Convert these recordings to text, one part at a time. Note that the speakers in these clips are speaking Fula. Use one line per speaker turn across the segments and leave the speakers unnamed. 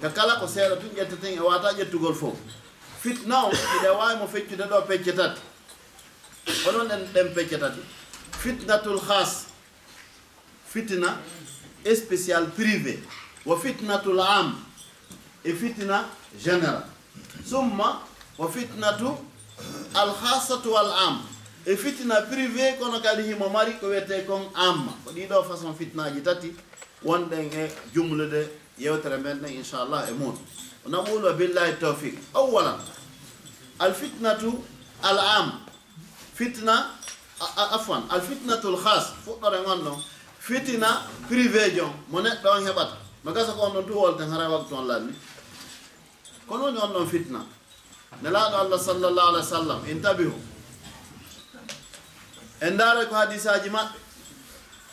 ka kala ko seeɗa tun ƴetteten e wata ƴettugol fof. Fitna o iɗe wawi mo feccude ɗo pecce tati. Onon ɗen ɗen pecce tati. Fitnatul has fitna spécial privé wo fitnatul am e fitna général summa wo fitnatu alhasatu wal am e fitna privé kono kadi himo mari ko wiyete kon amma ko ɗiɗo façon fitnaji tati wonɗen e jumlude yewtere men nden inchallah e muɗum naɓul wa billahi tawfiq. Awalan alfitnatu al am fitna afwan alfitnatu l khas fuɗɗore gon ɗon fitina privé jon mo neɗɗo on heɓata. Mi gasa ko on ɗon tuwolten hara waktu on lanni kono woni on ɗon fitna? Nelaɗo allah sallllahu alih wa sallam intabihu. En ndaara ko hadisaji maɓɓe.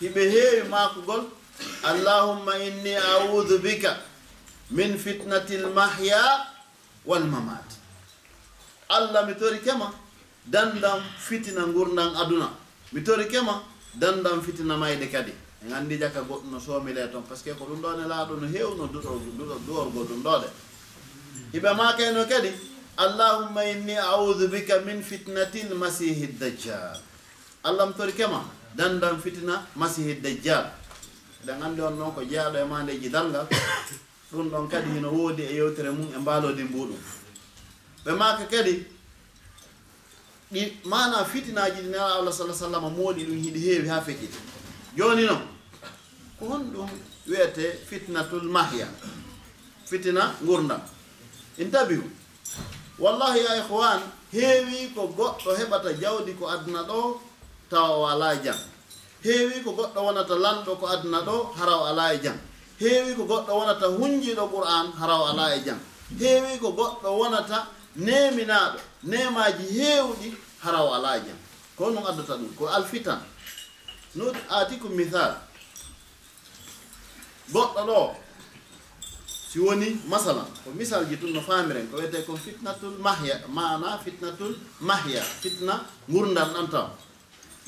Hiɓe heewi maakugol allahumma inni audu bika min fitnati lmahya walmamat allah mi tori kema dandan fitina gurdan aduna. Mi tori kema dandan fitina mayde kadi. En anndi jaka goɗɗo no soomile toon par ce que ko ɗum ɗo ne laaɗo no heewno duworgo ɗum ɗoɗe hiɓe makayno kadi allahumma inni audu bika min fitnati lmasihi ddajjal allah mi tori kema dandan fitina masihi ddajjal nde nganndi on noon ko jeyaɗo e ma nde ɗum ɗon kadi hino woodi e yewtere mum e mbaalodi mbuɗum ɓe maaka kadi ɗi mana fitinaji ɗi nela allah salah sallam mooɗi ɗum hiɗi heewi haa fekiti jooni noon ko honɗum wiyete fitnatul mahya fitina gurdam in tabihu wallahi ya ihwan heewi ko goɗɗo heɓata jawdi ko aduna ɗo tawa wala jam. heewi ko goɗɗo wonata lanɗo ko aduna ɗo haraw ala e jam. Heewi ko goɗɗo wonata hunjiɗo qur'an haraw ala e jam. Heewi ko goɗɗo wonata neminaɗo nemaji heewɗi haraw ala e jam. Ko noon addata ɗum ko alfitan no aati ko mithal goɗɗo ɗo si woni masalan ko misal ji tun no famiren ko wiyete ko fitnatul mahya mana fitnatul mahya fitna gurdal ɗan taw.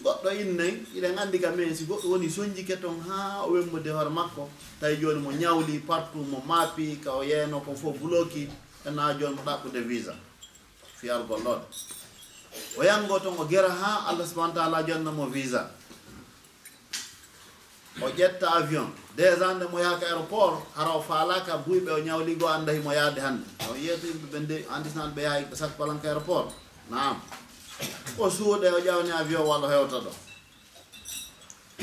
goɗɗo innayi iɗen anndi ka men si goɗɗo woni soñjike toon haa o wemmude hoore makko. Tawi jooni mo ñawli partout mo maapi ka o yeyno ko fof bloki ena jooni mo ɗaɓɓude visa. Fiyargol ɗoɗe o yango toon o gera haa allah subahana taala jonnamo visa. O ƴetta avion. Déjà nde mo yahaka aéroport hara o faalaka buyɓe o ñawligo annda himo yahde hannde. O yiyata yimɓe ɓe nde andisnan ɓe yahay ɓe sakbalanka aéroport. Naam. o suuɗe o ƴawni avion walla hewta ɗo.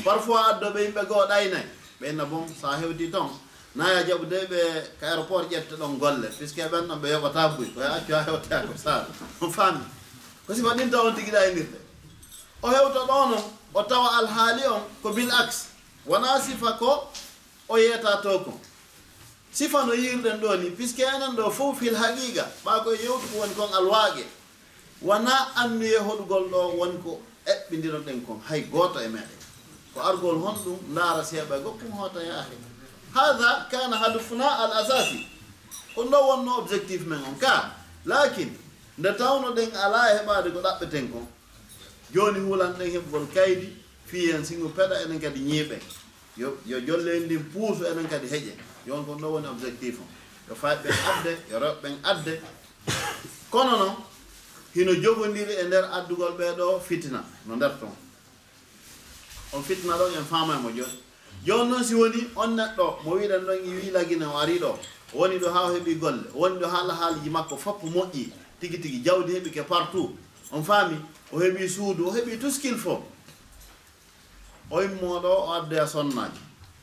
Parfois addoɓe yimɓe goo ɗaynayi ɓeyna bon so hewti toon naya jaɓu de ɓe ko aéroport ƴette ɗon golle. Puisque ɓen ɗon ɓe yoɓata buy koye accu ha hewtako saaɗa on faami. Ko sifa ɗin taw on tigui ɗaynirde e o hewta noon o tawa alhaali on ko bil axe wona sifa ko o yeeta to kon sifa no yirɗen ɗo ni. Puisque enen ɗo fof fil haqiqa ɓa koye yewtu ko woni kon alwaague. wona annuye hoɗugol ɗo wonko eɓɓidiron ɗen kon hay gooto e meɗen. Ko argol hon ɗum laara seeɓa e goppum hoota yaahe. Hada kana hadufna al asasi on ɗo wonno objectif men on ka. Lakin nde tawno ɗen ala e heɓade ko ɗaɓɓeten kon joni hulan ɗen heɓgol kaydi fi hen singo peɗa enen kadi ñiiɓe. Yo yo jollel ndin puusu enen kadi heƴe. Yon kon ɗo woni objectif on. Yo fayɓen adde yo rewɓen adde. Kono noon hino jogodiri e nder addugol ɓeeɗo fitina no nder ton. On fitina ɗon en famamo joni. Joni noon si woni on neɗɗo mo wiɗen ɗon i wi lagine o ari ɗo. Woni ɗo ha o heeɓi golle woni ɗo haala haaliji makko fopp moƴƴi tigi tigi jawdi heeɓi ke partout. On faami o heeɓi suudu o heeɓi tout ce qu'il faut o immoɗo o addoya e sonnaji.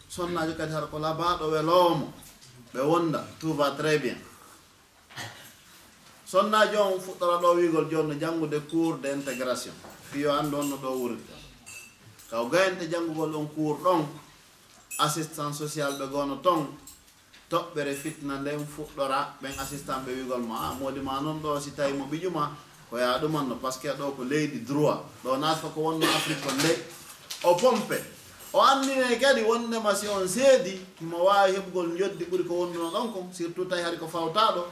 Sonnaji kadi hara ko labaɗo weloomo. Ɓe wonda tout va très bien. sonnajo on fuɗɗora ɗo wigol joni no janngude cours d' intégration fiyo anndu on no ɗo wurirta kaw gayente janngugol on cours ɗon assistant social ɓe goono ton toɓɓere fitna nden fuɗɗora ɓen assistant ɓe wigol ma a ah, modi ma noon ɗo si tawi mo ɓiƴuma ko ya ɗumanno par ce que ɗo ko leydi droit. Ɗo naata ko wonno afrique kon nde o pompe o andine kadi wondema si on seedi mo wawi heɓugol joddi ɓuri ko wonduno ɗon kon surtout tawi hari ko fawtaɗo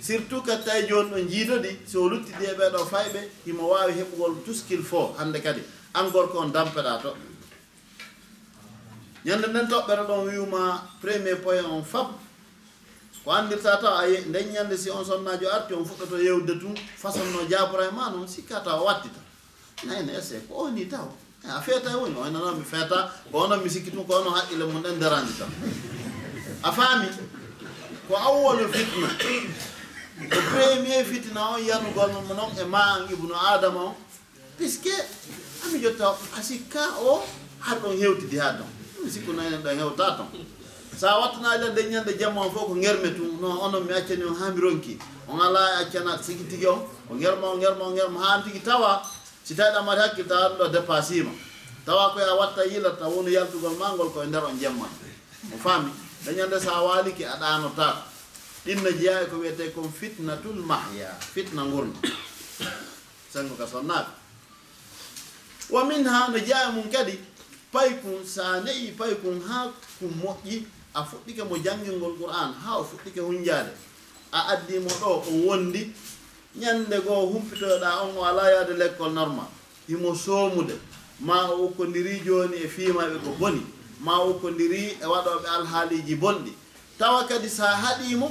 surtout que tawi joni ɗo jiitodi so luttidi e ɓeɗo fayɓe himo waawi heɓugol qu'il faut hande kadi. An ko on dampeɗa to. Ñande nden toɓɓere ɗon wiwma premier point on fab. Ko andirta taw a nden ñande si on sonnajo arti on fuɗɗoto yewde tun façon no jabora e ma noon sikka taw wattita nayno esse ko oni taw. Eh, a feeta e woni o noon mi feeta ko onon mi sikki tun ko onon haqqille mum ɗen darandi tan a faami ko awwalu fitna. e premier fitina on yanugol mo noon e ma an ibnu adama on. Puisque ami jotta a sikka o har ɗon hewtidi ha ɗon mi sikku nanen ɗon hewta ton. Sa wattanaali a dañande jamma on fof ko germe tum non onon mi accani on ha mi ronki on ala accana sigi tigi on ko germa o germa o germa ha tigi tawa. Si tawi ɗa hakkille tawa ɗum ɗo dépassima. Tawa koye a watta yilata woni yaltugol ma ngol koye nder on jamma o faami dañande sa waliki a ɗin no jeeya ko wiyete kon fitnatul mahya fitna gurna sengo ka sonnaaɓe wa min ha no jeeya mum kadi pay kum sa neyi pay kum ha kum moƴƴi a fuɗɗike mo janngilngol qur'an ha o fuɗɗike hunjaade a addimo ɗo o wondi ñande goo humpitoyoɗa on o ala yaade l' école normal. Himo soomude. Ma o ukkondiri joni e fiimaɓe ko boni. Ma o ukkondiri e waɗoɓe alhaaliji bonɗi tawa kadi sa haɗimo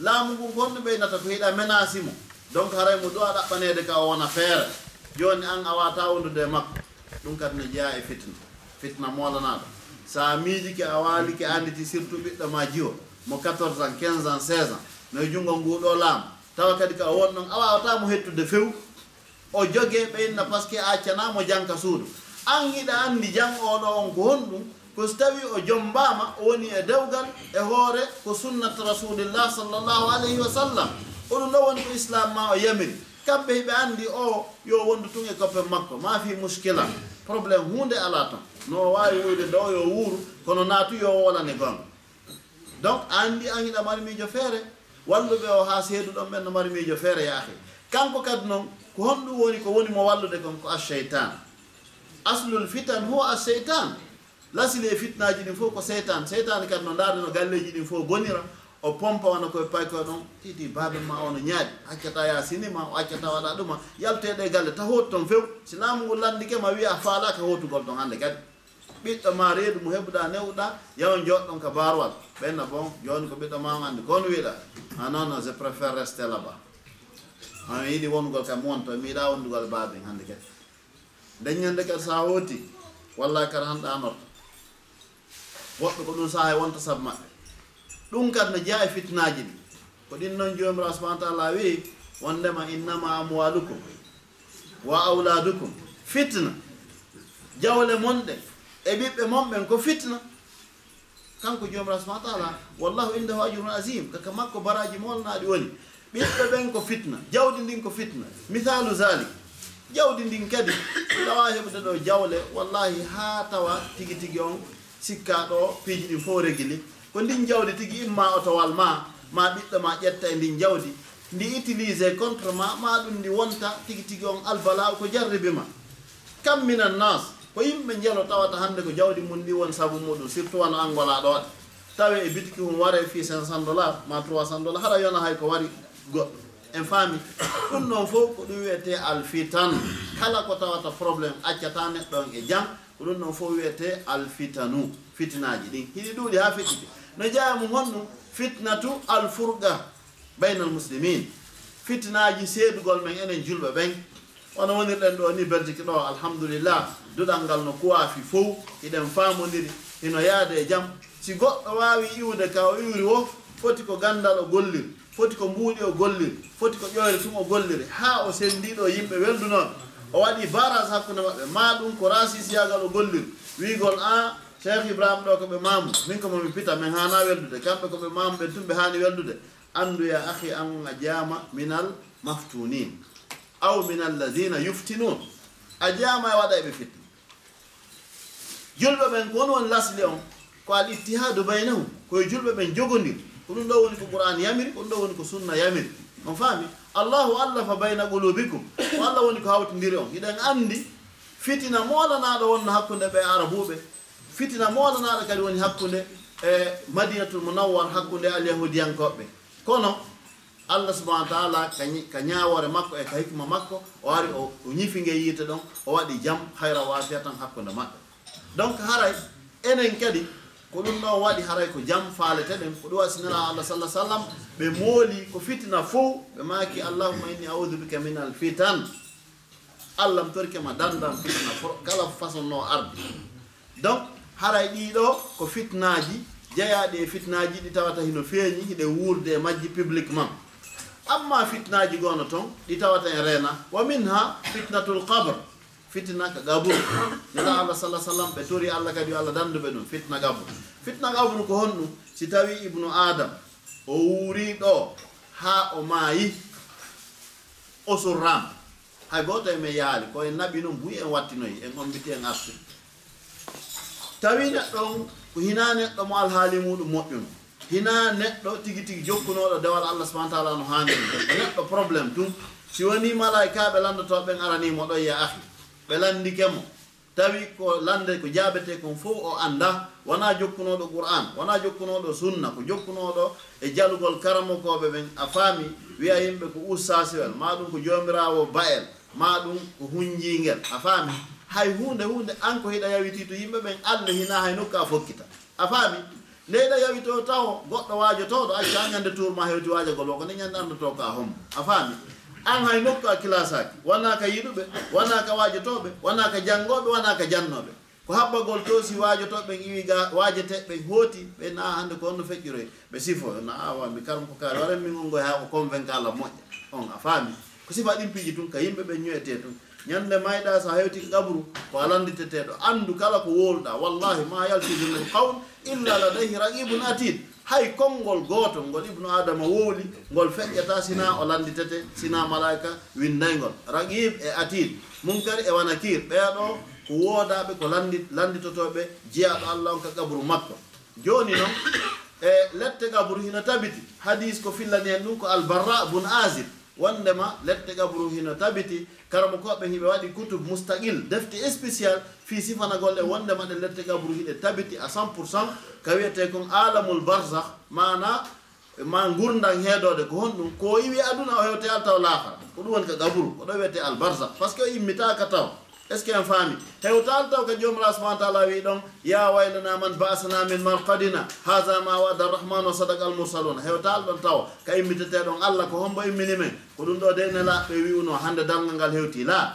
laamu ngu gonɗo ɓeynata ko hiɗa menace mo. Donc haray mo ɗo a ɗaɓɓanede ka o wona feere. Joni an a wata wondude e makko. Ɗum kadi ne jeeya e fitna. Fitna molanaɗo. Sa miijike a waalike anditi surtout ɓiɗɗo ma jiwo. Mo 14 ans 15 ans 16 ans. No junngo nguɗo laamu. Tawa kadi ka won ɗon a wawata mo hettude few. O jogue ɓeynna par ce que a accanamo janka suudu. An hiɗa andi jang oɗo on ko honɗum. ko so tawi o jombama mbaama o woni e dewgal e hoore ko sunnat rasulillah sallllahu alayhi wa sallam. Oɗum ɗo woni ko islam ma o yamiri. Kamɓe hiɓe andi o yo wondu tun e koppe makko ma fi muskila. Probléme hunde ala ton. No wawi wuyde ɗo yo wuuru kono naatu yo wolane gonga donc anndi angiɗa mari miijo feere. Walluɓe o ha seeduɗon ɓen no mari miijo feere yaahi. Kanko kadi noon ko honɗum woni ko woni mo wallude kon ko acheytan aslul fitan huwa acheytan lasile e fitnaji ɗin fof ko seytan seytane kadi no ndaarno galleji ɗin fof bonira o pompa wona koye paykoye ɗon. Titi baabe ma ono ñaaɗi accata ya sinima o accata waɗa ɗuma. Yalteɗe e galle ta hooti toon few. Sinamu ngu landike ma wiya faalaka hootugol toon hannde kadi. Ɓiɗɗo ma reedu mo heɓuɗa newɗa yawa joɗɗon ka barwal ɓenna bon joni ko ɓiɗɗo mam andi kono wiɗa a ah, non je préfére resté là bas an yiɗi wongol kam wonto mi yiɗa wondugol baabe hannde kadi. Ndeññande kadi sa hooti walla kadi hanɗa ɗanorta woɓɓe ko ɗum saha e wonta sabu maɓɓe. Ɗum kadi no jeeya e fitnaji ɗi. Ko ɗin noon jomirawo subahana taala wi wondema innama amwalukum wa auladukum fitna. Jawle monɗe e ɓiɓɓe monɓen ko fitna. Kanko jomirawo subahana taala wallahu indahu ajurun asim kaka makko baraji molnaɗi woni ɓiɓɓe ɓen ko fitna jawdi ndin ko fitna. Misalu zalik jawdi ndin kadi tawa heɓde ɗo jawle wallahi ha tawa tigi tigi on sikka ɗo piiji ɗin fof régili ko ndin jawdi tigi imma otowal ma ma ɓiɗɗo ma ƴetta e ndin jawdi ndi utilisé contre ma ma ɗum ndi wonta tigi tigi on albala ko jarribi ma. Kam minan nas ko yimɓe jelo tawata hannde ko jawdi mum ndi won sabu muɗum surtout wano angola ɗoɗe tawi e bitiki mum ware fi 500 dollar ma 300 dollar haɗa yona hay ko wari goɗɗo en faami ɗum noon fof ko ɗum wiyete alfitan. Kala ko tawata probléme accata neɗɗon e jam. ko ɗum noon fof wiyete alfitanu fitnaji ɗin hiɗi ɗuuɗi ha fitniti no jaamu honɗum fitnatu alfurga bayna al muslimin. Fitinaji seedugol men enen julɓe ɓen. Wono wonirɗen ɗo ni belgique ɗo alhamdulillah. Duɗal ngal no kuwafi fof hiɗen famodiri hino yaade e jaam si goɗɗo wawi iwde ka o iwri wo foti ko gandal o gollir foti ko mbuuɗi o gollir foti ko ƴoyre tum o golliri. Ha o sendiɗo yimɓe weldunoɓe o waɗi barage hakkunde maɓɓe. Ma ɗum ko rasisiyagal o gollir wiigol an cheikh ibrahima ɗo koɓe mamu min ko momi pita min hana weldude. Kamɓe koɓe mamu ɓen tumɓe hani weldude. Anduya ahi an a jaama minal maftunin. Aw min alladina yuftinun. A jaama e waɗa eɓe fitna julɓe ɓen ko woni woni lasli on ko al ittihadu baynahum. Koye julɓe ɓen jogondiri. Ko ɗum ɗo woni ko qouran yamiri ko ɗum ɗo woni ko sunna yamiri. On faami? allahu allafa bayna qulubikum. Ko allah woni ko hawtindiri on. Hiɗen anndi fitina molanaɗo wonno hakkunde ɓe arabuɓe. Fitina molanaɗo kadi woni hakkunde e madinatul munawwar hakkunde alyahudiyankoɓɓe. Kono allah subahana taala ka ñaawore makko e ka hikma makko o ari o ñifinge yiite ɗon o waɗi jam hayra waafiya tan hakkunde maɓɓe. Donc haray enen kadi ko ɗum ɗon waɗi haray ko jam faalete ɗen ko ɗum wasinira allah sallah sallam ɓe mooli ko fitina fof ɓe maaki allahuma inni audu bika min al fitan. Allah mi torkema dandan fitina kala façon no ardi donc haray ɗiɗo ko fitnaji jeyaɗi e fitnaji ɗi tawata hino feeñi hiɗe wuurde e majji publiquement amma fitnaji gono toon ɗi tawata e reena wa min ha fitnatul qabre fitna ka gaburu nela allah salah sallam ɓe tori allah kadi yo allah danduɓe ɗum fitna gaburu fitna gaburu ko honɗum si tawi ibnu adam o wuuri ɗo ha o maayi osurram hay goto emen yaali koye naɓi noon buyi en wattinoyi en on en artu tawi neɗɗon ko hina neɗɗo mo alhaali muɗum moƴƴuno hina neɗɗo tigi tigi jokkunoɗo dewal allah subahana taala no haaniri neɗɗo probléme tum si woni malaikaɓe landotoɓen aranimo ɗo ya ahi. ɓe landikemo tawi ko lande ko jaabete kon fof o annda wona jokkunoɗo qur'an wona jokkunoɗo sunna ko jokkunoɗo e jalugol karamokoɓe ɓen a faami wiya yimɓe ko ustasiwel ma ɗum ko jomirawo ba ma ɗum ko hunjingel a faami hay hunde hunde an ko hiɗa yawiti to yimɓe ɓen allah hina hay nokka fokkita. A faami nde hiɗa yawi taw goɗɗo waajotoɗo acca ñande tour ma hewti waajagol o ko nde ñande andoto ka hommo a faami an hay nokku a kilasaki wona ka yiɗuɓe wona ka waajotoɓe wona ka janngoɓe wona ka jannoɓe ko haɓɓagol toosi waajotoɓe iwi ga waajeteɓe hooti ɓe na hannde ko onno feƴƴiroy ɓe sifo na awa mi karm ko kaari waran min on ngoy e haa ko convainque allah moƴƴa. On a faami. Ko sifa ɗin piiji tun ka yimɓe ɓen ñoyete tun. Ñande mayɗa so hewti ko gabru ko alanditeteɗo andu kala ko wowluɗa wallahi ma yaltidunaji qawl illa ladayhi raqibun atid hay konngol gooto ngol ibnu adama wooli ngol feƴƴata sina o landitete sina malaika windaygol raqib e atid munkari e wanakir ɓeeɗo ko woodaɓe ko landi landitotoɓe jeyaɗo allah on ka gabru makko. Joni noon e lette gabru hino tabiti hadis ko fillani hen ɗum ko albarra bun asib wondema lette gabru hino tabiti karamo koɓe hiɓe waɗi coutube moustaqil defte spécial fi sifanagol e wondema ɗe lette gabru hiɗe tabiti à 100 pourcent ka wiyete kon alamul barzah mana ma gurdan heedode ko honɗum ko yiwi aduna o hewte al taw laakara ko ɗum woni ko gabru ko ɗo wiyete al barzah par ce que o immitaka taw. est ce que en faami? Hew taal taw ko joomiraɗo subahana taala wi ɗon ya waylana man basana min marqadina haga ma wada arrahmanu wa sadaka almursaluna. Hew taal ɗon taw ka immiteteɗon allah ko hombo immini men ko ɗum ɗo de nela ɓe wi hande dalgal ngal hewti la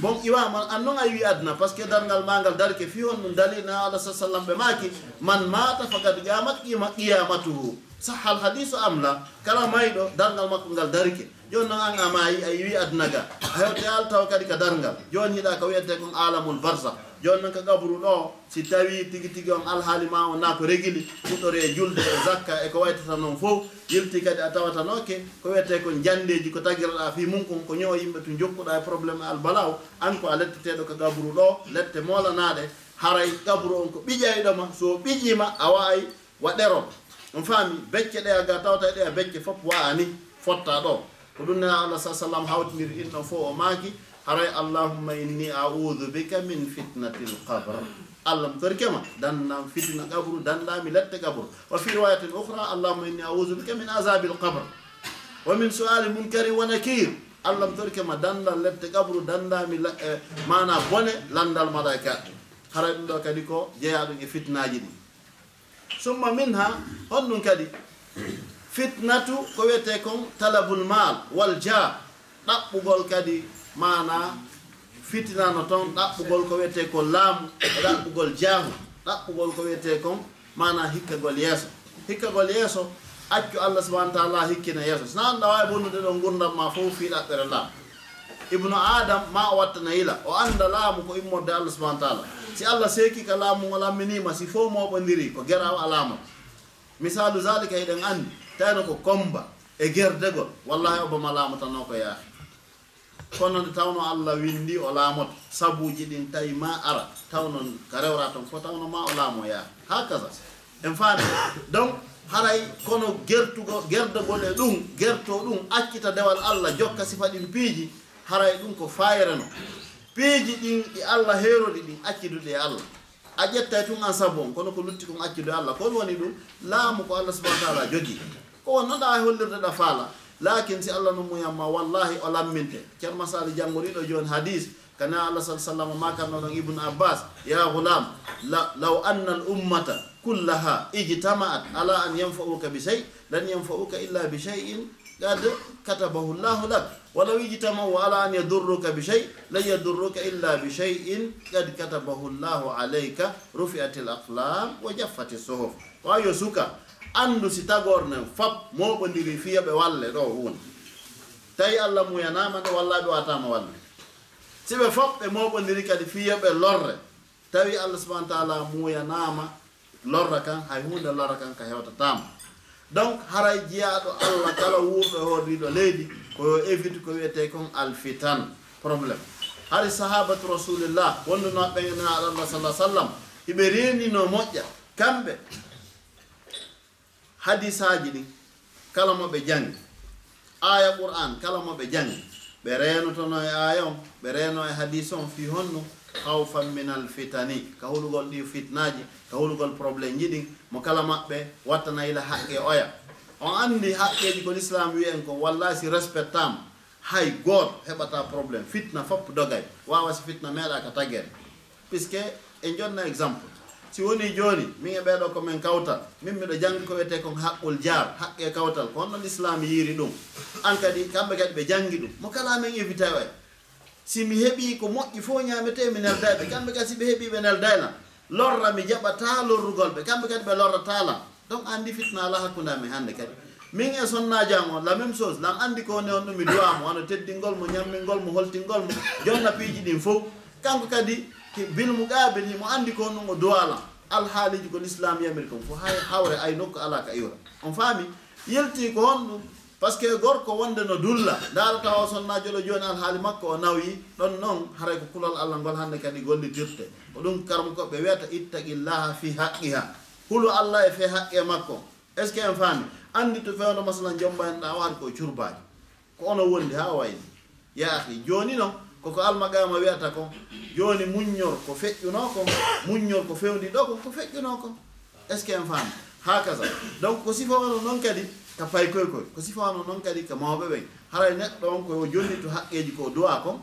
bon iwaman an noon a wi adna par ce que dalgal magal darke fi on ɗum dalil alah sa sallam ɓe maki man mata fakat gamat qima qiyamatuhu sahal hadisu am la? Kala mayɗo dargal makko ngal darke joni noon an ama yi a yiwi aduna ga. A hewte al taw kadi ka dargal joni hiɗa ko wiyete kon alamul barsa joni noon ko gabru ɗo si tawi tigui tigui on alhaali ma o na ko régili fuɗɗore e julde e zakka e ko waytata noon fof yilti kadi a tawatanoke ko wiyete kon jandeji ko tagiraɗa fi mum kon ko ñoo yimɓe to jokkuɗa e probléme albalaw an ko a letteteɗo ko gabru ɗo lette molanaɗe haray gabru on ko ɓiƴayɗoma so ɓiƴima a wawi waɗerom. on faami becce ɗe ga tawata e ɗe a becce fof waani fotta ɗo. Ko ɗum nena allah sa sallam hawtiniri ɗin ɗon fof o maaki haray allahumma inni audu bika min fitnati l qabre allah mi torkema dannam fitina qabru dannami lette qabru. Wa fi riwayatin ohra allahumma inni audu bika min azabi l qabre wa min suali munkari wa nakir allah mi torkema dandal lette qabru dandami eh, mana bone landal maɗa haray ɗum ɗo kadi ko jeeya ɗum e fitnaji ɗi. summa min ha honɗum kadi. Fitnatu ko wiyete kon talabul mal wal ja ɗaɓɓugol kadi mana fitinano toon ɗaɓɓugol ko wiyete ko laamu e ɗaɓɓugol jaamu. Ɗaɓɓugol ko wiyete kon mana hikkagol yeeso. Hikkagol yeeso accu allah subahana taala hikkina yeeso. Sina an wawi bonnude ɗo gurdam ma fof fi ɗaɓɓere laamu. Ibnu adam ma o wattana yila. O anda laamu ko immorde allah subahana taala. si allah seeki ka laamu o lamminima si fof moɓodiri ko geraw alama misalu zalika eɗen andi tawno ko comba e gerdegol. Wallahi obama laamatano ko yaahi kono nde tawno allah windi o laamoto sabuji ɗin tawi ma ara tawno ka rewra ton fo tawno ma o laamo yaahi ha kasa en faani donc haray kono gertugo gerdegol e ɗum gerto ɗum accita dewal allah jokka sifa ɗin piiji haray ɗum ko fayireno peeji ɗin ɗi allah heerodi ɗin accidude e allah. A ƴettay tun an sabon kono ko lutti kon accude e allah. Ko woni ɗum laamu ko allah subahana taala jogii ko wonnoɗa noon e ɗa faala lakin si allah no muyamma wallahi o lamminte. Ceerno masali janngoriɗo jooni hadis kana allah sa sallam ma ɗon ibnu abbas ya gulam law anna al ummata kullaha ijtama'at ala an yanfa'uka bi shey lan yanfa'uka illa bi shey'in qad katabahu llahu lak. ولو اجتمعوا على أن يضروك bi لن يضروك إلا بشيء قد كتبه الله عليك رفعت الأقلام وجفت الصحف وأيو سوكا أندو ستاغورن فاب مو بندري فيا بوالي رو هون تاي الله ɗo من والله بواتام والله سيبه فاب ɓe بندري كد فيا بلور تاي الله سبحانه وتعالى ميانا لورا كان هاي هون لورا كان كهيوتا تام donc haray jeyaaɗo allah kala wuurɗo hoordiiɗo leydi koyo évite ko wiyete kon alfitan probléme hari sahabatu rasulillah wonduno ɓegnaaɗo allah sallah sallam hiɓe renino moƴƴa kamɓe. Hadisaji ɗin kala moɓe jangi. Aya qur'an kala moɓe jangi. Ɓe renotono e aya on ɓe reno e hadis on fi honno. hawfan minal fitani ka hulugol ɗi fitnaji ka hulugol probléme ji ɗin mo kala maɓɓe wattanayila haqqe oya. On andi haqqeji ko l'islam wiyen ko wallahi si respectama hay gooto heɓata probléme fitna fopp dogay wawa si fitna meeɗa ka taggere puisque en jonna exemple si woni joni min e ɓeeɗo komin kawtal min miɗo jangi ko wiyete kon haqqol jaar haqqe kawtal ko honno l'islam yiiri ɗum. An kadi kamɓe kadi ɓe jangi ɗum mo kala min évité o si mi heɓi ko moƴƴi fof ñamete mi neldaɓe kamɓe kadi si ɓe heeɓi ɓe neldaylam lorra mi jaɓata lorrugol ɓe kamɓe kadi ɓe lorratala donc andi fitna ala hakkudami hande kadi. Min e sonnaji am la même chose lan andi ko kone on ɗum mi duwamo wono teddingol mo ñammingol mo holtingol mo jonna piiji ɗin fof. Kanko kadi bilmu gaabi ni mo andi ko ɗum o duwalam alhaaliji ko l'islam yamiri kon fof hay hawre ay nokku ala ka iwra. On faami yelti ko hon ɗum par ce que gorko wonde no dulla. Ndaara o sonnaajo ɗo jooni alhaali makko o nawi ɗon noon haray ko kulol allah ngol hannde kadi gollitirte ko ɗum karma koɓe wiyata ittaqillaha fi haqqiha. Hulu allah e fe haqqe makko. Est ce que en faami? Anndi to fewno masalan jomba en ɗa waari ko curbaaji. Ko ono wondi haa wayni? Yaahi jooni noon koko almagama wiyata kon jooni muññor ko feƴƴuno kon muññor ko fewndi ɗo kon ko feƴƴuno kon est ce que en faami? Haa kasa donc ko sifa wono noon kadi ka fay koykoy ko sifano noon kadi ko mawɓe ɓen. Haray neɗɗo on ko o haqqeji ko duwa kon.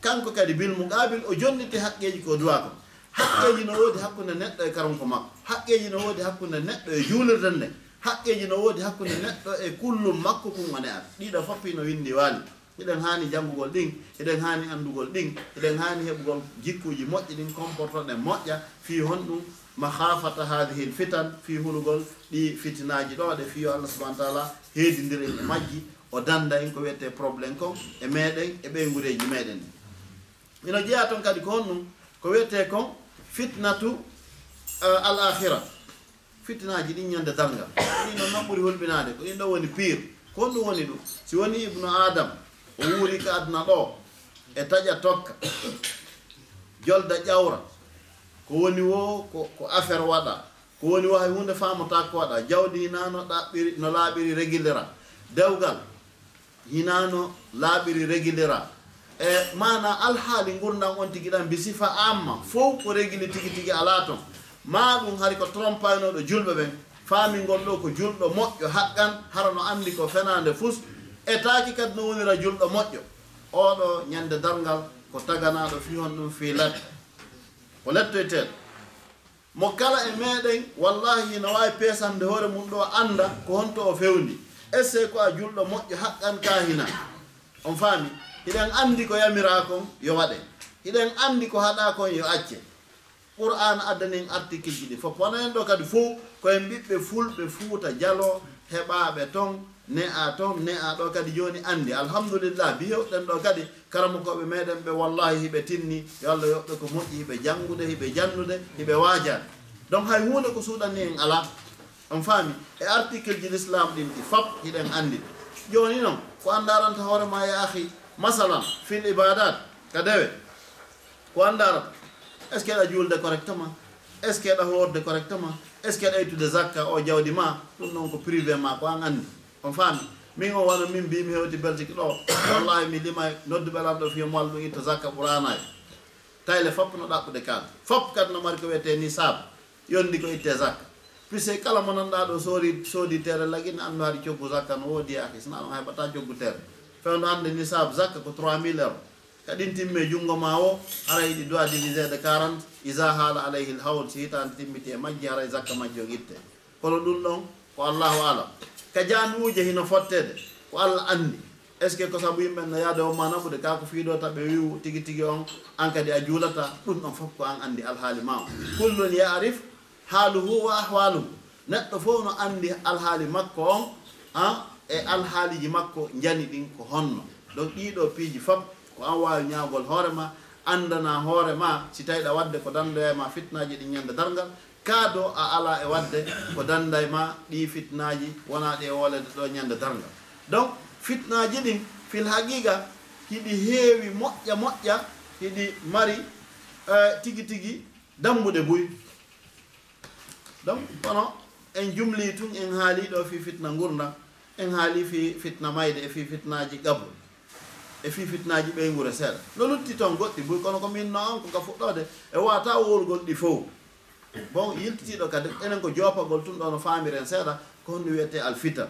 Kanko kadi bil muqabil o jonniti haqqeji ko duwa kon. Haqqeji no woodi hakkunde neɗɗo e karonko makko. Haqqeji no woodi hakkunde neɗɗo e juulirden nde. Haqqeji no woodi hakkunde neɗɗo e kullum makko kum wone ar ɗiɗo foppi no windi waali. Eɗen haani janngugol ɗin eɗen haani anndugol ɗin eɗen haani heɓugol jikkuji moƴƴi ɗin comportoɗen moƴƴa fii hon ɗum mahafata hadihi l fitan fi hulugol ɗi fitinaji ɗo ɗe fiyo allah subahana taala heedidiri e majji o danda en ko wiyete probléme kon e meɗen e ɓeygureji meɗen. Ino jeeya toon kadi ko honɗum ko wiyete kon fitnatu eh, uh, al ahira fitnaji ɗin ñande dalngal. Ɗin noon noon ɓuuri hulɓinade ko ɗin ɗo woni pire. Ko honɗum woni ɗum? Si woni ibnu adam o wuuri ka aduna ɗo e taƴa tokka jolda ƴawra. ko woni wo ko affaire waɗa. Ko woni wo hay hunde famata ko waɗa. Jawdi hinano ɗaɓɓiri no laaɓiri régulira dewgal hinano laaɓiri régulira e mana alhaali gurdam on tigui ɗan bisifa amma fof ko régli tigui tigui ala toon ma ɗum hari ko trompaynoɗo julɓe ɓen faamingol ɗo ko julɗo moƴƴo haqqan hara no anndi ko fenade fus. E taaki kadi no wonira julɗo moƴƴo. Oɗo ñande dargal ko taganaɗo fi hon ɗum fi ladde ko lettoyteeɗo mo kala e meeɗen wallahi no waawi peesande hoore mum ɗo annda ko honto o fewndi essay ko a julɗo moƴƴo haqqan kahina on faami hiɗen anndi ko yamiraa kon yo waɗe. Hiɗen anndi ko haɗaa kon yo acce. Qur'an addanin article ji ɗi. Fof wona en ɗo kadi fof koyen ɓiɓɓe fulɓe fuuta jalo heɓaaɓe ton ne a toon ne a ɗo kadi joni andi alhamdulillah biyewɗen ɗo kadi karamukoɓe meɗen ɓe wallahi hiɓe tinni. Yo allah yoɓɓe ko moƴƴi hiɓe janngude hiɓe jannude hiɓe waajani donc hay hunde ko suuɗanni en ala on faami e article ji l'islam ɗin ɗi fop hiɗen andi joni noon ko an daranta hoorema ya ahi masalan fil ibadat ka dewe. Ko andarata est ce que ɗa julde correctement? Est ce que ɗa hoorde correctement? Est ce que ɗa ittude zakka o jawdi ma ɗum noon ko privé ma ko an andi on faami. Min o wano min mbimi hewti beltiki ɗo wallahi mi lima noddu ɓelamɗo fi e moal ɗum itta zakka ɓuranayi tayle fopp no ɗaɓɓude kalde fopp kadi no mari ko wiyete ni saabu yondi ko itte zakka puisque kala mo nanɗa ɗo soori soodi terre lagine andu haade coggu zakka no woodi e yaki sina ɗon heɓata coggu terre fewno hannde ni saabu zakka ko 3 mille euro. Kaɗin timme junngo ma o hara yiɗi doit divisé de 40 isa haala alayhi l hawl si hitande timmiti e majji haray zakka majji o itte kono ɗum ɗon ko allahu alam ka janduuje hino fottede ko allah anndi. Est ce que ko sabu yimɓe no yaade o ma nafude ka ko fiiɗo taɓe wiw tigi tigi on an kadi a juulata ɗum ɗon fof ko an anndi alhaali ma o. Kullun yarif haaluhu wa ahwaluhu neɗɗo fof no anndi alhaali makko on han e alhaaliji makko njani ɗin ko honno. Donc ɗiɗo piiji fof ko an waawi ñaagol hoorema anndana hoore ma si tawi ɗa waɗde ko dandoya e ma fitnaji ɗi ñande dargal kaado a ala e wadde ko danda e ma ɗi fitnaji wona ɗe wolede ɗo ñande darga donc fitnaji ɗin fil haqiqa hiɗi heewi moƴƴa moƴƴa hiɗi mari uh, tigi tigi dambude buy. Donc kono en jumli tun en haali ɗo fi fitna gurdam en haali fi fitna mayde e fi fitnaji gabru e fi fitnaji ɓeygure seeɗa. No lutti toon goɗɗi buy kono ko min no an ko ka fuɗɗode e wata wolgol ɗi fof bon yiltitiɗo kadi enen ko jopagol tun ɗo no famiren seeɗa ko honno wiyete alfitan